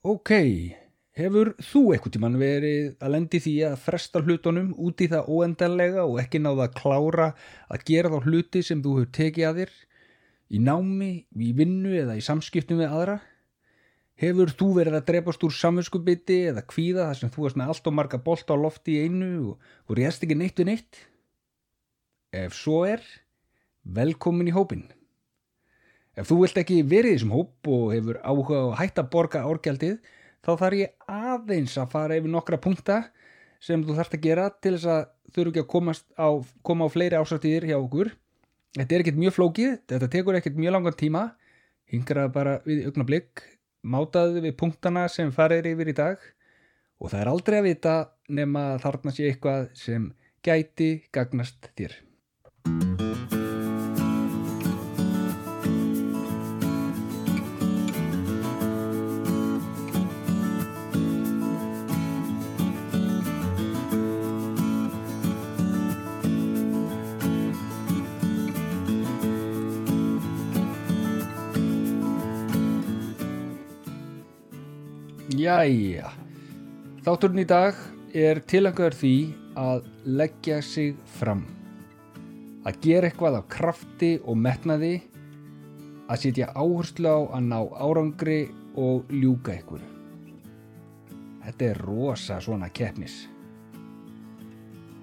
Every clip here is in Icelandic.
Ok, hefur þú eitthvað tíman verið að lendi því að fresta hlutunum út í það óendanlega og ekki náða að klára að gera þá hluti sem þú hefur tekið að þér í námi, í vinnu eða í samskiptum við aðra? Hefur þú verið að drepast úr samvinskubiti eða kvíða þar sem þú varst með allt og marga bolt á lofti í einu og, og réðst ekki neitt við neitt? Ef svo er, velkomin í hópin. Ef þú vilt ekki verið í þessum hóp og hefur áhuga að hætta að borga árgjaldið, þá þarf ég aðeins að fara yfir nokkra punkta sem þú þarfst að gera til þess að þurfu ekki að á, koma á fleiri ásatýðir hjá okkur. Þetta er ekkert mjög flókið, þetta tekur ekkert mjög langan tíma, hingraða bara við augnablík, mátaðu við punktana sem farir yfir í dag og það er aldrei að vita nema þarna sé eitthvað sem gæti gagnast þér. Jæja, þátturinn í dag er tilangaður því að leggja sig fram. Að gera eitthvað af krafti og metnaði, að setja áherslu á að ná árangri og ljúka eitthvað. Þetta er rosa svona keppnis.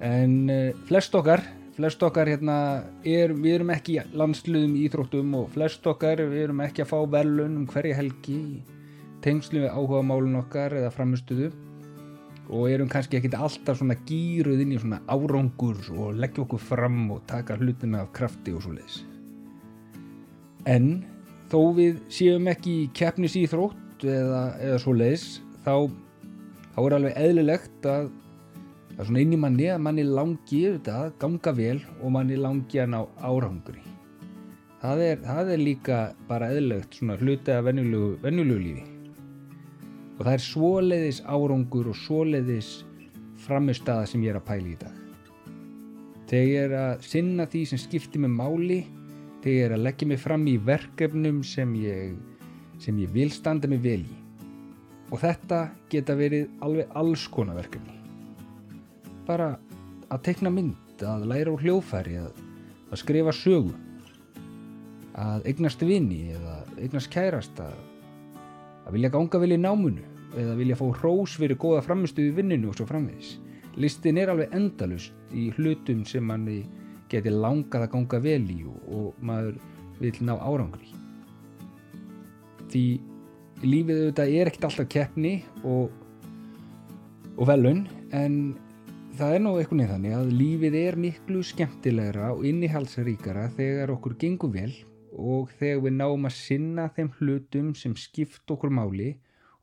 En uh, flest okkar, flest okkar hérna, er, við erum ekki landsluðum íþróttum og flest okkar, við erum ekki að fá verðlun um hverja helgi í tengslu við áhuga málun okkar eða framistuðu og erum kannski ekkit alltaf svona gýruð inn í svona árangur og leggja okkur fram og taka hlutina af krafti og svo leiðis. En þó við séum ekki keppnis í þrótt eða, eða svo leiðis þá, þá er alveg eðlilegt að er svona inn í manni að manni langi að ganga vel og manni langi að ná árangri. Það er, það er líka bara eðlilegt svona hluti af venjulegu lífi og það er svoleiðis árangur og svoleiðis framistada sem ég er að pæla í dag. Þegar ég er að sinna því sem skiptir mig máli, þegar ég er að leggja mig fram í verkefnum sem ég, sem ég vil standa mig vel í. Og þetta geta verið alveg alls konar verkefni. Bara að tekna mynd, að læra úr hljófæri, að, að skrifa sögu, að eignast vini eða eignast kærast, að vilja ganga vel í námunu eða vilja fá hrós fyrir góða framistuði vinninu og svo framvegis. Listin er alveg endalust í hlutum sem manni geti langað að ganga vel í og, maður vil ná árangri. Því lífið auðvitað er ekkert alltaf keppni og, og velun en það er nú eitthvað nefn þannig að lífið er miklu skemmtilegra og innihaldsríkara þegar okkur gengur vel og þegar við náum að sinna þeim hlutum sem skipt okkur máli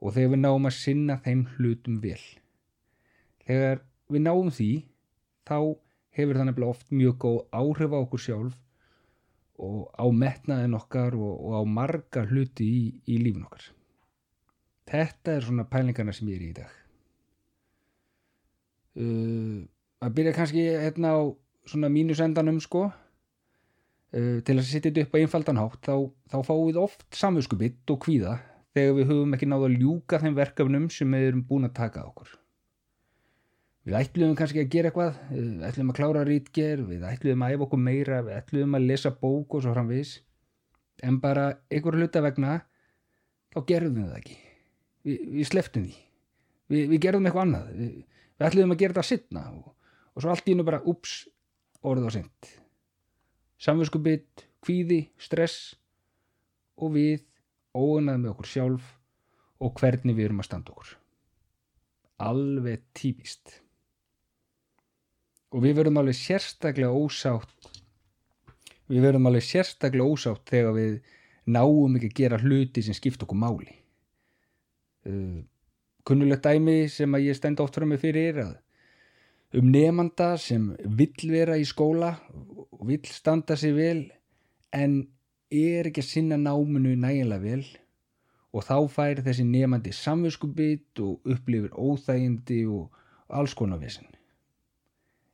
og þegar við náum að sinna þeim hlutum vel. Þegar við náum því, þá hefur það nefnilega oft mjög góð áhrif á okkur sjálf og á metnaðin okkar og, og á marga hluti í, í lífin okkar. Þetta er svona pælingarna sem ég er í dag. Uh, að byrja kannski hérna á svona mínusendanum sko til að setja þetta upp á einfaldan hátt þá, þá fáum við oft samvöskubitt og kvíða þegar við höfum ekki náðu að ljúka þeim verkefnum sem við erum búin að taka okkur. Við ætluðum kannski að gera eitthvað, við ætluðum að klára rítger, við ætluðum að æfa okkur meira, við ætluðum að lesa bók og svo framvis, en bara einhverju hluta vegna, þá gerðum við það ekki. Vi, við sleftum því. Vi, við gerðum eitthvað annað. Vi, við ætluðum að gera þetta sittna og, og svo allt í hennu bara, ups, orðið á sent samvinskubitt, kvíði, stress og við óunað með okkur sjálf og hvernig við erum að standa okkur. Alveg típist. Og við verum alveg sérstaklega ósátt við verum alveg sérstaklega ósátt þegar við náum ekki að gera hluti sem skipt okkur máli. Uh, kunnulegt dæmi sem að ég stend oft frá mig fyrir er að um nefnanda sem vill vera í skóla og vill standa sig vel en er ekki að sinna náminu nægilega vel og þá fær þessi nefnandi samviskubit og upplifir óþægindi og alls konar vissin.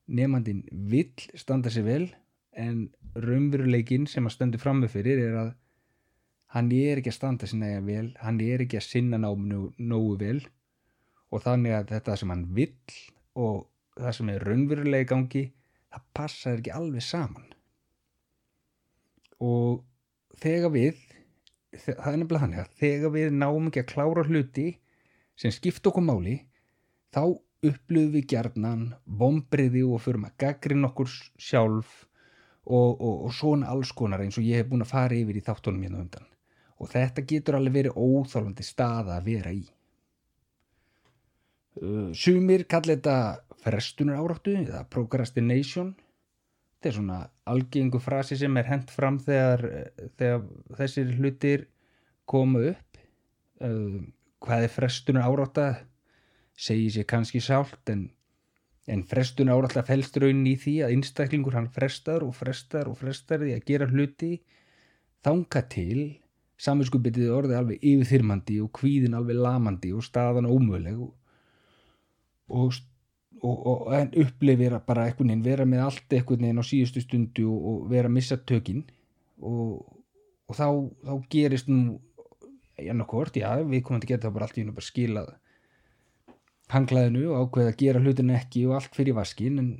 Nefnandin vill standa sig vel en raunveruleikin sem að standi fram með fyrir er að hann er ekki að standa sinna eða vel, hann er ekki að sinna náminu nógu vel og þannig að þetta sem hann vill og það sem er raunverulega í gangi það passar ekki alveg saman. Og þegar við það er nefnilega þannig að þegar við náum ekki að klára hluti sem skipt okkur máli þá upplöfum við gjarnan vombriði og förum að gagrin okkur sjálf og, og, og svona alls konar eins og ég hef búin að fara yfir í þáttunum hérna undan. Og þetta getur alveg verið óþálandi staða að vera í. Uh, Sumir kallir þetta frestunar áráttu eða procrastination. Þetta er svona algengu frasi sem er hent fram þegar, þegar þessir hlutir koma upp. Uh, hvað er frestunar árátta segir sér kannski sált en, en frestunar árátta fælst raunin í því að einstaklingur hann frestar og frestar og frestar því að gera hluti þanga til saminskupitið orðið alveg yfirþyrmandi og kvíðin alveg lamandi og staðan ómöguleg og, og, og, og upplifir bara einhvern veginn vera með allt einhvern veginn á síðustu stundu og vera að missa tökinn og þá, þá gerist nú annarkort, já, við komum til að geta það bara allt í hún og bara skilað hanglaðinu og ákveða að gera hlutin ekki og allt fyrir vaskin en,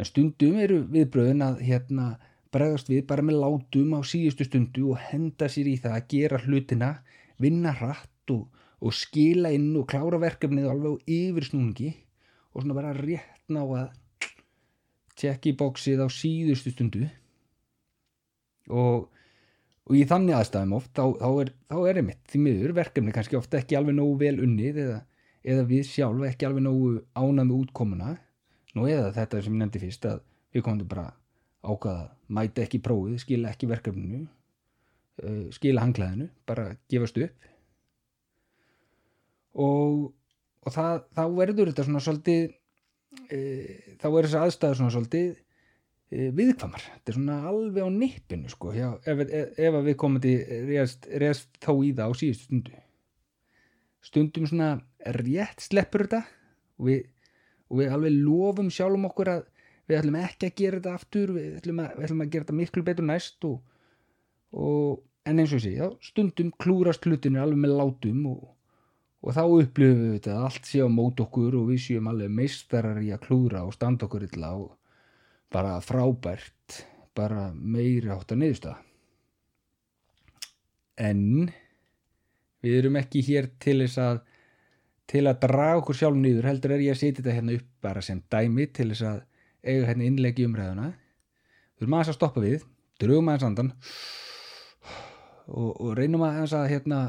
en stundum eru viðbröðin að hérna bregðast við bara með látum á síðustu stundu og henda sér í það að gera hlutina, vinna hratt og, og skila inn og klára verkefnið alveg á yfir snúningi og svona bara rétt ná að tjekki bóksið á síðustu stundu. Og, og í þannig aðstæðum oft þá, þá er, er einmitt því miður verkefni kannski ofta ekki alveg nógu vel unnið eða, eða við sjálf ekki alveg nógu ánað með útkomuna. Nú eða þetta sem ég nefndi fyrst að við komum til bara ákvaða mæta ekki prófið, skila ekki verkefninu uh, skila hanglaðinu bara gefast upp. Og, og það, þá verður þetta svona svolítið uh, þá verður þessi aðstæður svona svolítið uh, viðkvamar, þetta er svona alveg á nippinu sko, hjá, ef, ef, ef við komum til reyðast þá í það á síðustu stundu. Stundum svona rétt sleppur þetta og við, og við alveg lofum sjálfum okkur að við ætlum ekki að gera þetta aftur við ætlum að, við ætlum að gera þetta miklu betur næst og, og en eins og sé, já, stundum klúrast hlutinu alveg með látum og, og þá upplifum við þetta allt sé á mót okkur og við séum alveg meistarar í að klúra og standa okkur illa og bara frábært bara meiri átt að niðursta en við erum ekki hér til þess að til að draga okkur sjálf nýður heldur er ég að setja þetta hérna upp bara sem dæmi til þess að eiga hérna innlegi umræðuna. Við erum aðeins að stoppa við drögum aðeins andan og, og reynum aðeins að hérna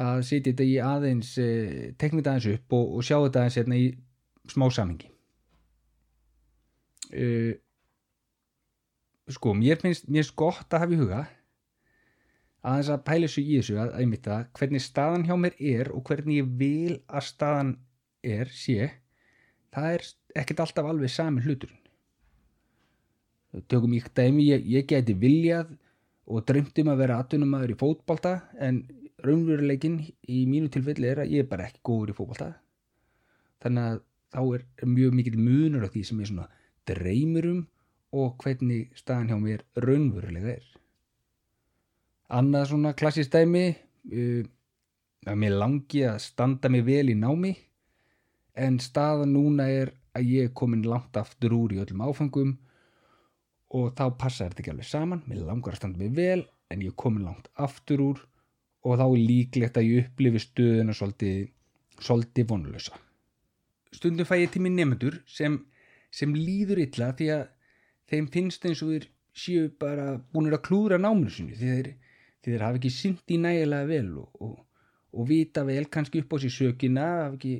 að setja þetta í aðeins eh, tekna þetta aðeins upp og, og sjá þetta aðeins hérna í smá samingi uh, sko, mér finnst mér finnst gott að hafa í huga aðeins að pæla þessu í þessu að að hvernig staðan hjá mér er og hvernig ég vil að staðan er sé það er ekkert alltaf alveg sami hluturinn. Tökum ég dæmi, ég, ég geti viljað og drömtum að vera atvinnumæður í fótbalta en raunveruleikin í mínu tilfelli er að ég er bara ekki góður í fótbalta þannig að þá er mjög mikil munur af því sem ég svona dreymurum og hvernig staðan hjá mér raunverulega er. Annað svona klassist dæmi uh, að mér langi að standa mig vel í námi en staðan núna er að ég er komin langt aftur úr í öllum áfangum og þá passar þetta ekki alveg saman. Mér langar að standa mig vel en ég er komin langt aftur úr og þá er líklegt að ég upplifi stöðuna svolítið, svolítið vonlösa stundum fæ ég til minn nefndur sem, sem líður illa því að þeim finnst eins og þeir séu bara búinir að klúra náminu sinu því þeir, því þeir hafa ekki syndi nægilega vel og, og, og vita vel kannski upp á sér sökina hafa ekki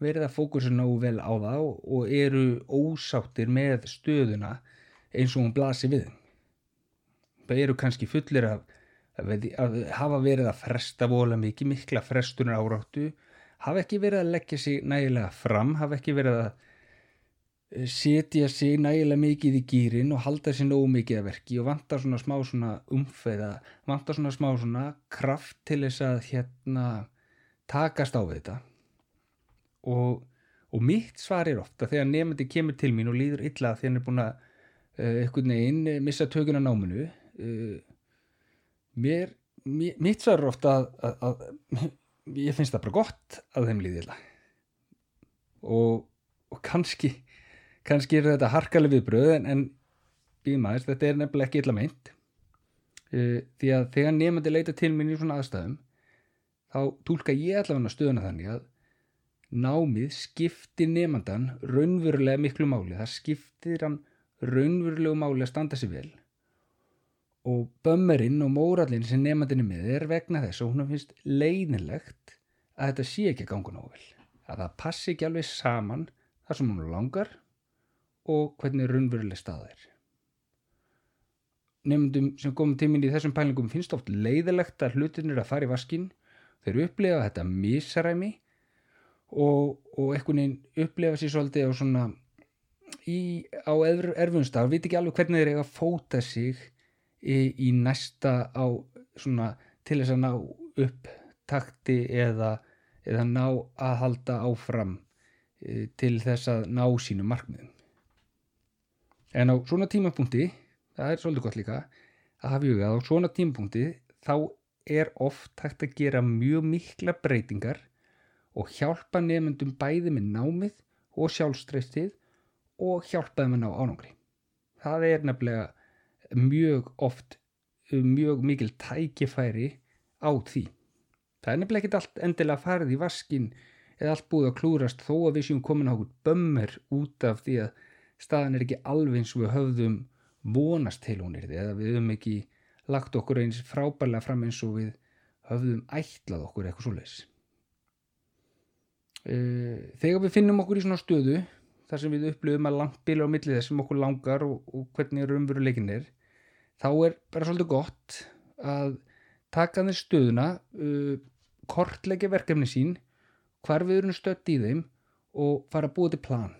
verið að fókusa nógu vel á það og eru ósáttir með stöðuna eins og hún blasir við það eru kannski fullir af, að, hafa verið að fresta vola mikið, mikla frestunar áráttu hafa ekki verið að leggja sig nægilega fram, hafa ekki verið að eh, setja sig nægilega mikið í gýrin og halda sér nógu mikið að verki og vantar svona smá svona umfeða, vantar svona smá svona kraft til þess að hérna takast á þetta. Og, og mitt svar er ofta þegar nefndi kemur til mín og líður illa þegar hann er búin að uh, einhvern veginn missa tökuna náminu uh, mér, mi- mitt svar er ofta að, að, að ég finnst það bara gott að þeim líði illa. Og, og kannski kannski er þetta harkaleg viðbröð en, en býðum aðeins, þetta er nefnilega ekki illa meint. Uh, því að þegar nefandi leita til mín í svona aðstæðum þá túlka ég allavega stöðuna þannig að námið skiptir nefndan raunverulega miklu máli. Það skiptir hann raunverulegu máli að standa sér vel og bömmerinn og mórallinn sem nefndin er með er vegna þess og hún finnst leiðinlegt að þetta sé ekki að ganga nógu vel. Að það passi ekki alveg saman þar sem hún langar og hvernig raunveruleg staða er. Nefndum sem komum mín í þessum pælingum finnst oft leiðilegt að hlutinir að fara í vaskin þeir upplefa þetta misaræmi og, og einhvern veginn upplefa sér svolítið á svona í, á erfunstaf, veit ekki alveg hvernig þeir eiga að fóta sig í, næsta á svona til þess að ná upp takti eða, eða ná að halda áfram e, til þess að ná sínu markmiðum en á svona tímapunkti það er svolítið gott líka að hafa í huga að á svona tímapunkti þá er oft hægt að gera mjög mikla breytingar og hjálpa nefndum bæði með námið og sjálfstreystið og hjálpa þeim að ná ánangri. Það er nefnilega mjög oft mjög mikil tækifæri á því. Það er nefnilega ekki allt endilega farið í vaskin eða allt búið að klúrast þó að við séum komin á okkur bömmir út af því að staðan er ekki alveg eins og við höfðum vonast til hún er því eða við höfum ekki lagt okkur eins frábærlega fram eins og við höfðum ætlað okkur eitthvað svo leis. Þegar við finnum okkur í svona stöðu þar sem við upplöfum að langt bila á millið þessum okkur langar og, og hvernig raunveruleikin er þá er bara svolítið gott að taka þeir stöðuna uh, kortleggja verkefni sín hvar við erum stött í þeim og fara að búa til plan.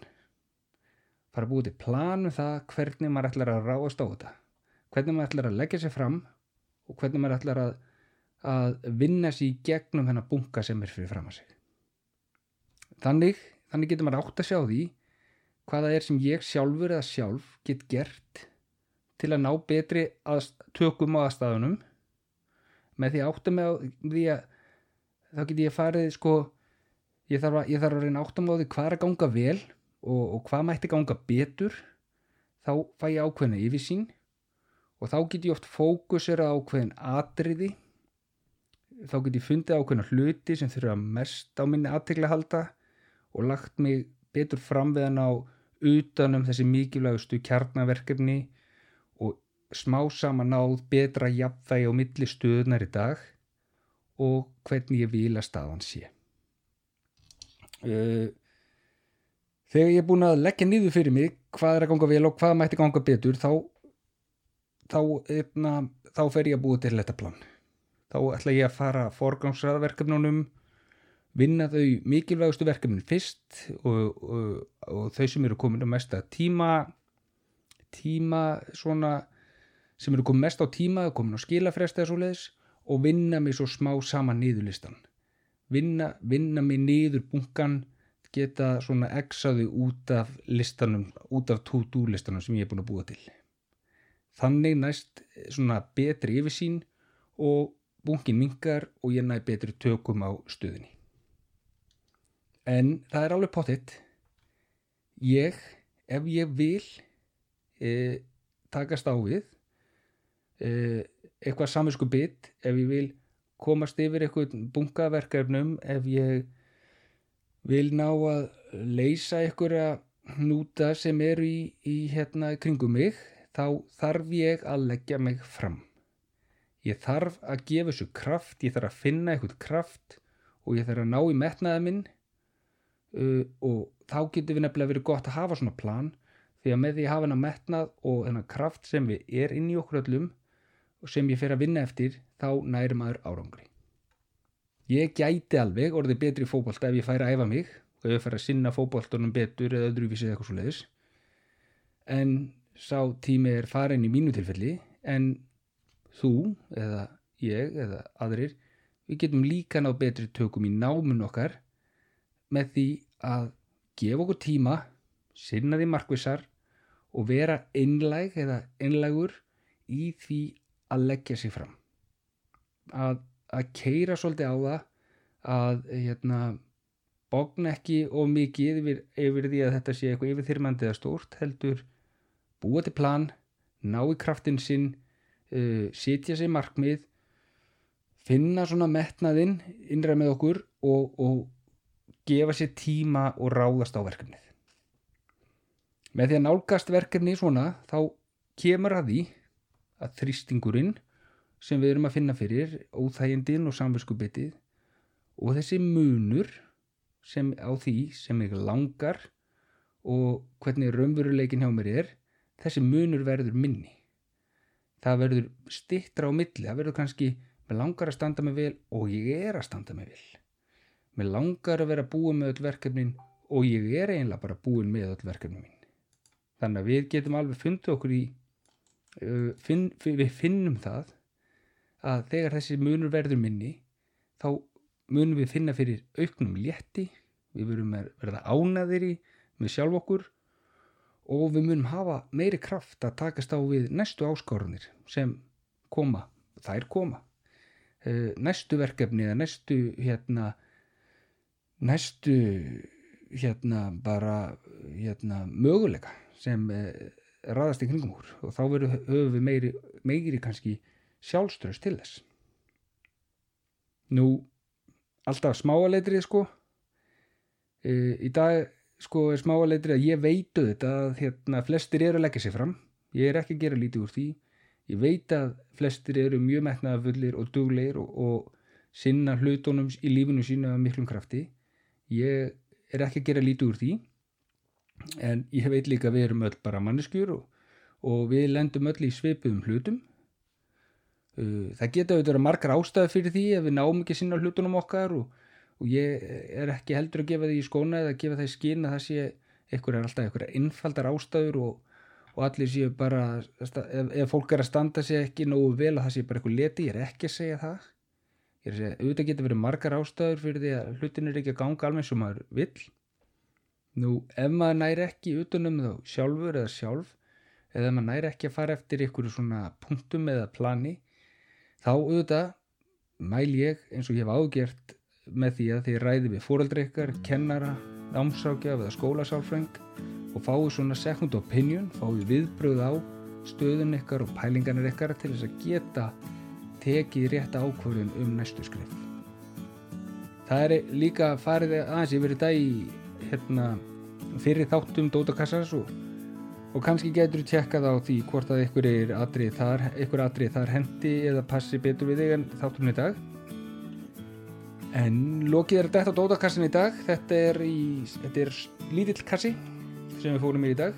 Fara að búa til plan með það hvernig maður ætlar að ráast á þetta. Hvernig maður ætlar að leggja sér fram og hvernig maður ætlar að, að vinna sér í gegnum hennar bunga sem er fyrir fram að sig. Þannig, þannig getur maður átt að sjá því hvaða er sem ég sjálfur eða sjálf get gert til að ná betri aðst, tökum á aðstæðunum. Með því átta með því að þá get ég farið sko ég þarf að, ég þarf að reyna átta með því hvað er að ganga vel og, og hvað mætti ganga betur. Þá fæ ég ákveðna yfirsýn og þá get ég oft fókusera ákveðin atriði. Þá get ég fundið ákveðna hluti sem þurfa mest á minni aðtegla halda og lagt mig betur fram við hann á utanum þessi mikilvægustu kjarnaverkefni smá saman náð betra jafnvægi á milli stöðnar í dag og hvernig ég vil að staðan sé. Þegar ég er búin að leggja niður fyrir mig hvað er að ganga vel og hvað mætti ganga betur þá þá, eitna, þá fer ég að búa til þetta plan. Þá ætla ég að fara forgangsraðverkefnunum vinna þau mikilvægustu verkefnin fyrst og, og, og þau sem eru komin að mesta tíma tíma svona sem eru komin mest á tíma komin á skilafresti eða svo leiðis og vinna mig svo smá saman niðurlistan vinna, vinna mig niður bunkan geta svona exaðu út af listanum út af to-do listanum sem ég er búin að búa til. Þannig næst svona betri yfirsýn og bunkin mingar og ég næ betri tökum á stöðinni en það er alveg pottitt ég, ef ég vil e, takast á við eitthvað saminsku bit ef ég vil komast yfir eitthvað bunkaverkefnum ef ég vil ná að leysa einhverja hnúta sem eru í, í hérna kringum mig þá þarf ég að leggja mig fram. Ég þarf að gefa þessu kraft ég þarf að finna eitthvað kraft og ég þarf að ná í metnaða minn. Uh, og þá getur við nefnilega verið gott að hafa svona plan því að með því að hafa hennar metnað og hennar kraft sem við er inn í okkur öllum sem ég fer að vinna eftir þá næri maður árangri. Ég gæti alveg orðið betri fókbalt ef ég færi að æfa mig og ef ég færi að sinna fókbaltunum betur eða öðruvísið eitthvað svo leiðis en sá tími er farin í mínu tilfelli en þú eða ég eða aðrir við getum líka náð betri tökum í námun okkar með því að gefa okkur tíma sinna því markvissar og vera einlæg eða einlægur í því að leggja sig fram. Að, að keira svolítið á það að hérna bókna ekki of mikið yfir, yfir því að þetta sé eitthvað yfirþyrmandi eða stórt heldur búa til plan ná í kraftin sinn uh, sitja sér markmið finna svona metnaðinn innræð með okkur og, og gefa sér tíma og ráðast á verkefnið. Með því að nálgast verkefni svona þá kemur að því að þrýstingurinn sem við erum að finna fyrir óþægindin og samverskubitið og þessi munur sem á því sem ég langar og hvernig raunveruleikin hjá mér er þessi munur verður minni. Það verður stittra á milli það verður kannski, mér langar að standa mig vel og ég er að standa mig vel. Mér langar að vera búin með öll verkefnin og ég er einlega bara búin með öll verkefnin mín. Þannig að við getum alveg fundið okkur í finn, við finnum það að þegar þessi munur verður minni þá munum við finna fyrir auknum létti við verum að verða ánaðir í með sjálf okkur og við munum hafa meiri kraft að takast á við næstu áskorunir sem koma, þær koma. Uh, næstu verkefni eða næstu hérna næstu hérna bara hérna möguleika sem uh, raðast í kringum úr og þá veru, við meiri, meiri kannski sjálfströst til þess. Nú alltaf smáaleitrið sko. E, í dag sko er smáaleitrið að ég veitu þetta að hérna flestir eru að leggja sér fram. Ég er ekki að gera lítið úr því. Ég veit að flestir eru mjög metnaðafullir og dugleir og, og sinna hlutunum í lífunu sína miklum krafti. Ég er ekki að gera lítið úr því en ég veit líka að við erum öll bara manneskjur og, og við lendum öll í sveipuðum hlutum. Uh, það geta auðvitað margar ástæði fyrir því ef við náum ekki sinna hlutunum okkar og, og ég er ekki heldur að gefa því í skóna eða að gefa það í skinn að það sé eitthvað er alltaf eitthvað einfaldar ástæður og, og allir séu bara ef, ef fólk er að standa sér ekki nógu vel að það sé bara eitthvað leti, ég er ekki að segja það. Ég er að segja, auðvitað getur verið margar ástæður fyrir því að hlutin er ekki að ganga alveg sem maður vill Nú, ef maður næri ekki utanum þá sjálfur eða sjálf eða maður næri ekki að fara eftir ykkur svona punktum eða plani þá auðvitað mæl ég eins og ég hef ágjert með því að þið ræði við fóraldri ykkar, kennara, námsákjaf eða skólasálfreng og fáið svona second opinion, fáið viðbröð á stöðun ykkar og pælinganir ykkar til þess að geta tekið rétt ákvörðun um næstu skrif. Það er líka farið aðeins yfir þetta í hérna, fyrir þáttum Dótakassas og, og kannski getur þú tjekkað á því hvort að ykkur er atrið þar, þar hendi eða passi betur við þig en þáttum í dag. En lokið er þetta Dótakassin í dag. Þetta er, í, þetta er lítill kassi sem við fórum í í dag.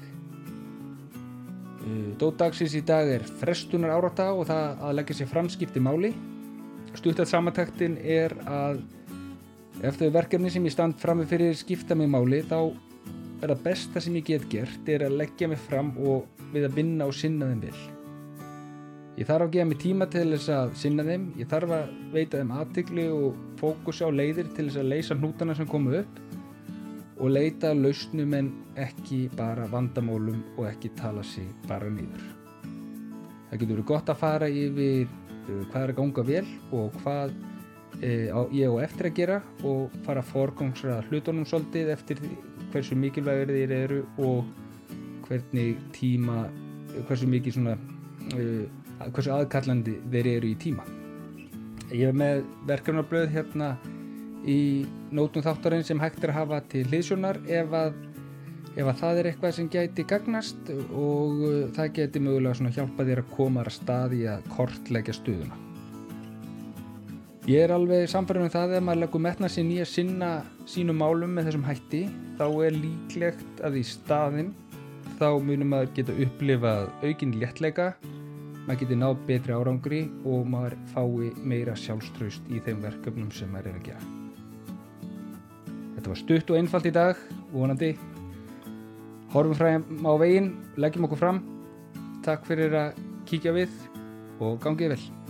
Eh, Dótaksins í dag er frestunar árata og það að leggja sér framskipti máli. Stuttat samantaktin er að ef þau verkefni sem ég stand fram með fyrir skipta mig máli þá er það besta sem ég get gert er að leggja mig fram og við að vinna og sinna þeim vel. Ég þarf að gefa mig tíma til þess að sinna þeim. Ég þarf að veita þeim aðtikli og fókus á leiðir til þess að leysa hnútana sem komu upp og leita lausnum en ekki bara vandamólum og ekki tala sig bara nýður það getur verið gott að fara yfir uh, hvað er að ganga vel og hvað e, á, ég og eftir að gera og fara að forgangsraða hlutunum svolítið eftir hversu mikilvægir þeir eru og hvernig tíma hversu mikið svona e, hversu aðkallandi þeir eru í tíma. Ég hef með verkefnablöð hérna í nótum þáttarinn sem hægt er að hafa til hliðsjónar ef að ef að það er eitthvað sem gæti gagnast og uh, það geti mögulega hjálpa þér að koma að staði að kortleggja stuðuna Ég er alveg samfærið með það að maður leggur metna sér nýja sinna sínum málum með þessum hætti þá er líklegt að í staðin þá munum maður geta upplifað aukinn léttleika maður geti náð betri árangri og maður fái meira sjálfströst í þeim verkefnum sem maður er að gera. Þetta var stutt og einfalt í dag, vonandi. Horfum fræðum á veginn, leggjum okkur fram. Takk fyrir að kíkja við og gangið vel.